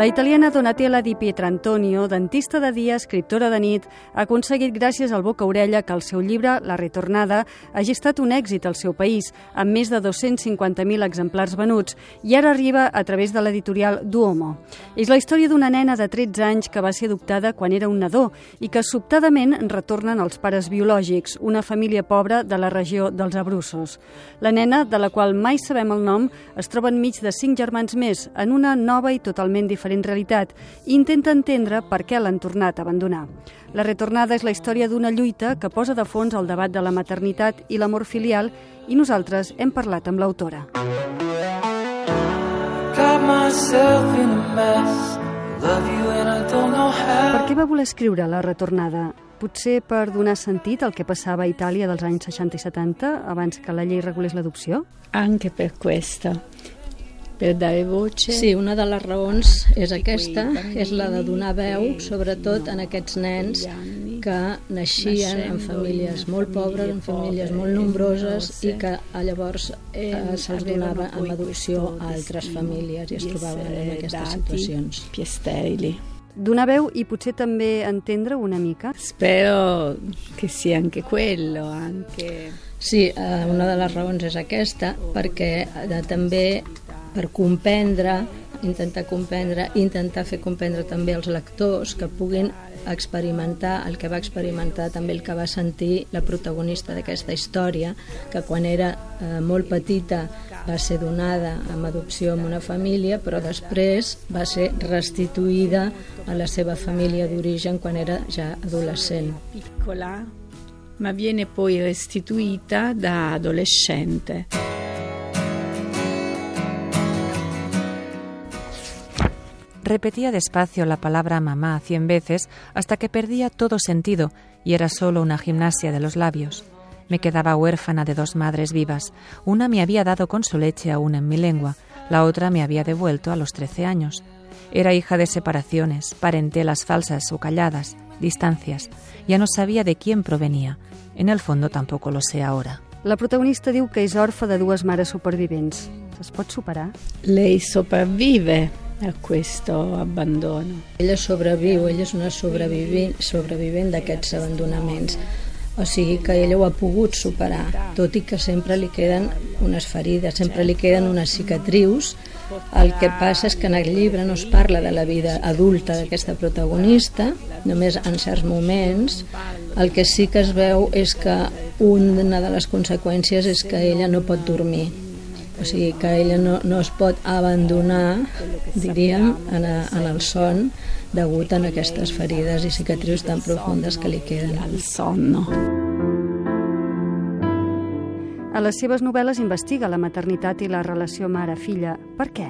La italiana Donatella Di Pietrantonio, dentista de dia, escriptora de nit, ha aconseguit gràcies al boca-orella que el seu llibre, La retornada, hagi estat un èxit al seu país, amb més de 250.000 exemplars venuts, i ara arriba a través de l'editorial Duomo. És la història d'una nena de 13 anys que va ser adoptada quan era un nadó i que sobtadament retornen als pares biològics, una família pobra de la regió dels Abrussos. La nena, de la qual mai sabem el nom, es troba enmig de cinc germans més, en una nova i totalment diferent diferent realitat i intenta entendre per què l'han tornat a abandonar. La retornada és la història d'una lluita que posa de fons el debat de la maternitat i l'amor filial i nosaltres hem parlat amb l'autora. Per què va voler escriure La retornada? Potser per donar sentit al que passava a Itàlia dels anys 60 i 70, abans que la llei regulés l'adopció? Anche per questo per dare voce. Sí, una de les raons és aquesta, és la de donar veu, sobretot en aquests nens que naixien en famílies molt pobres, en famílies molt nombroses i que llavors eh, se'ls donava en adopció a altres famílies i es trobaven en aquestes situacions. Piè donar veu i potser també entendre una mica? Spero che sia anche quello, anche... Sí, eh, una de les raons és aquesta, perquè eh, també per comprendre, intentar comprendre, intentar fer comprendre també als lectors que puguin experimentar el que va experimentar també el que va sentir la protagonista d'aquesta història, que quan era eh, molt petita va ser donada amb adopció en una família, però després va ser restituïda a la seva família d'origen quan era ja adolescent. Piccola, ma viene poi restituita da adolescente. Repetía despacio la palabra mamá cien veces hasta que perdía todo sentido y era solo una gimnasia de los labios. Me quedaba huérfana de dos madres vivas. Una me había dado con su leche aún en mi lengua, la otra me había devuelto a los trece años. Era hija de separaciones, parentelas falsas o calladas, distancias. Ya no sabía de quién provenía. En el fondo tampoco lo sé ahora. La protagonista diu que és orfa de dues mares supervivents. Es pot superar? Lei sopravvive a questo abbandono. Ella sobreviu, ella és una sobrevivent, sobrevivent d'aquests abandonaments. O sigui que ella ho ha pogut superar, tot i que sempre li queden unes ferides, sempre li queden unes cicatrius. El que passa és que en el llibre no es parla de la vida adulta d'aquesta protagonista, només en certs moments. El que sí que es veu és que una de les conseqüències és que ella no pot dormir o sigui que ella no, no es pot abandonar, diríem, en, a, en el son degut a aquestes ferides i cicatrius tan profundes que li queden. al son, no? A les seves novel·les investiga la maternitat i la relació mare-filla. Per què?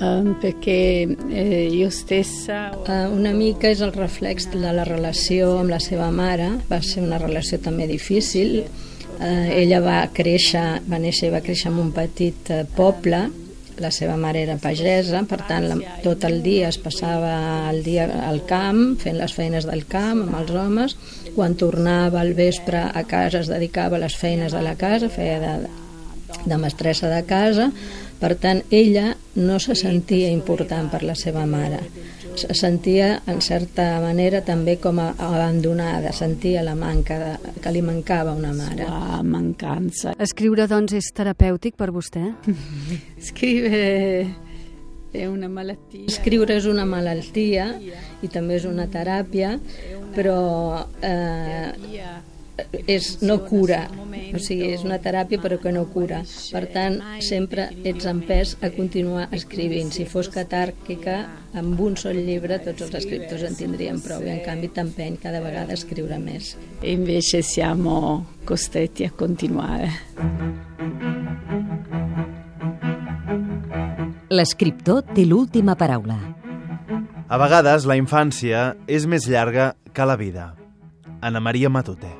Um, perquè eh, jo stessa... Uh, una mica és el reflex de la relació amb la seva mare. Va ser una relació també difícil, Eh, ella va créixer, va néixer i va créixer en un petit eh, poble, la seva mare era pagesa, per tant la, tot el dia es passava el dia al camp, fent les feines del camp amb els homes, quan tornava al vespre a casa es dedicava a les feines de la casa, feia de, de mestressa de casa, per tant ella no se sentia important per la seva mare se sentia en certa manera també com a abandonada, sentia la manca de, que li mancava una mare. La mancança. Escriure, doncs, és terapèutic per vostè? Escriure és una malaltia. Escriure és una malaltia i també és una teràpia, però eh, és, no cura, o sigui, és una teràpia però que no cura. Per tant, sempre ets empès a continuar escrivint. Si fos catàrquica, amb un sol llibre tots els escriptors en tindrien prou i en canvi t'empeny cada vegada a escriure més. E invece siamo costretti a continuare. L'escriptor té l'última paraula. A vegades la infància és més llarga que la vida. Ana Maria Matute.